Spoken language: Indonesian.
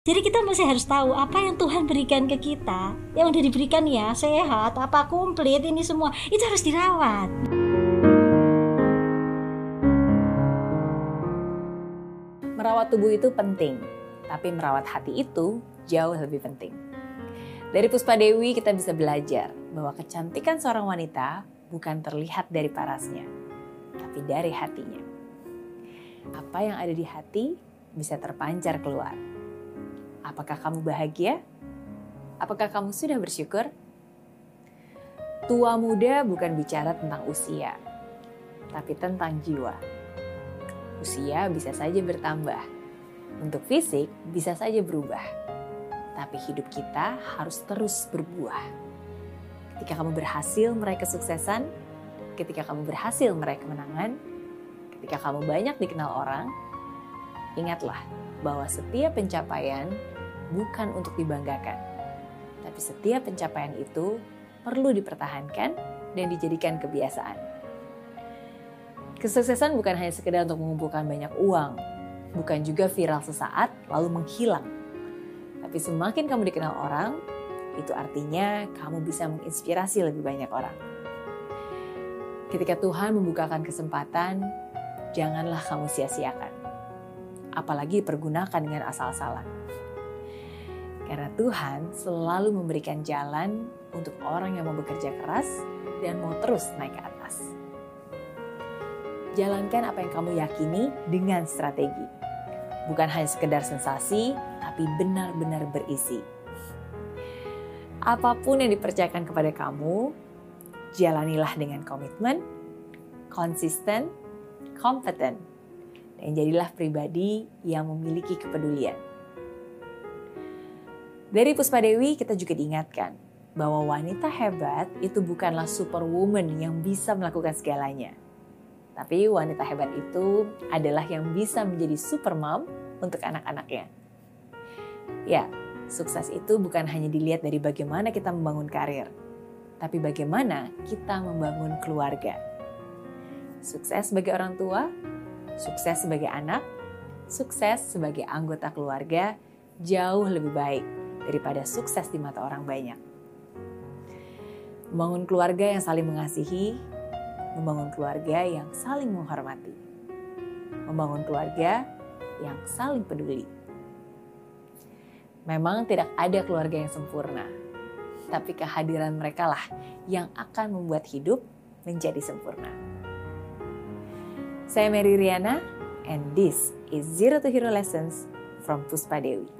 Jadi kita masih harus tahu apa yang Tuhan berikan ke kita, yang udah diberikan ya, sehat, apa komplit ini semua, itu harus dirawat. Merawat tubuh itu penting, tapi merawat hati itu jauh lebih penting. Dari Puspa Dewi kita bisa belajar bahwa kecantikan seorang wanita bukan terlihat dari parasnya, tapi dari hatinya. Apa yang ada di hati bisa terpancar keluar Apakah kamu bahagia? Apakah kamu sudah bersyukur? Tua muda bukan bicara tentang usia, tapi tentang jiwa. Usia bisa saja bertambah, untuk fisik bisa saja berubah, tapi hidup kita harus terus berbuah. Ketika kamu berhasil meraih kesuksesan, ketika kamu berhasil meraih kemenangan, ketika kamu banyak dikenal orang, ingatlah bahwa setiap pencapaian bukan untuk dibanggakan. Tapi setiap pencapaian itu perlu dipertahankan dan dijadikan kebiasaan. Kesuksesan bukan hanya sekedar untuk mengumpulkan banyak uang, bukan juga viral sesaat lalu menghilang. Tapi semakin kamu dikenal orang, itu artinya kamu bisa menginspirasi lebih banyak orang. Ketika Tuhan membukakan kesempatan, janganlah kamu sia-siakan. Apalagi pergunakan dengan asal-asalan. Karena Tuhan selalu memberikan jalan untuk orang yang mau bekerja keras dan mau terus naik ke atas. Jalankan apa yang kamu yakini dengan strategi. Bukan hanya sekedar sensasi, tapi benar-benar berisi. Apa pun yang dipercayakan kepada kamu, jalanilah dengan komitmen, konsisten, kompeten, dan jadilah pribadi yang memiliki kepedulian. Dari Puspa Dewi kita juga diingatkan bahwa wanita hebat itu bukanlah superwoman yang bisa melakukan segalanya. Tapi wanita hebat itu adalah yang bisa menjadi super mom untuk anak-anaknya. Ya, sukses itu bukan hanya dilihat dari bagaimana kita membangun karir, tapi bagaimana kita membangun keluarga. Sukses sebagai orang tua, sukses sebagai anak, sukses sebagai anggota keluarga jauh lebih baik daripada sukses di mata orang banyak. Membangun keluarga yang saling mengasihi, membangun keluarga yang saling menghormati, membangun keluarga yang saling peduli. Memang tidak ada keluarga yang sempurna, tapi kehadiran mereka lah yang akan membuat hidup menjadi sempurna. Saya Mary Riana, and this is Zero to Hero Lessons from Puspa Dewi.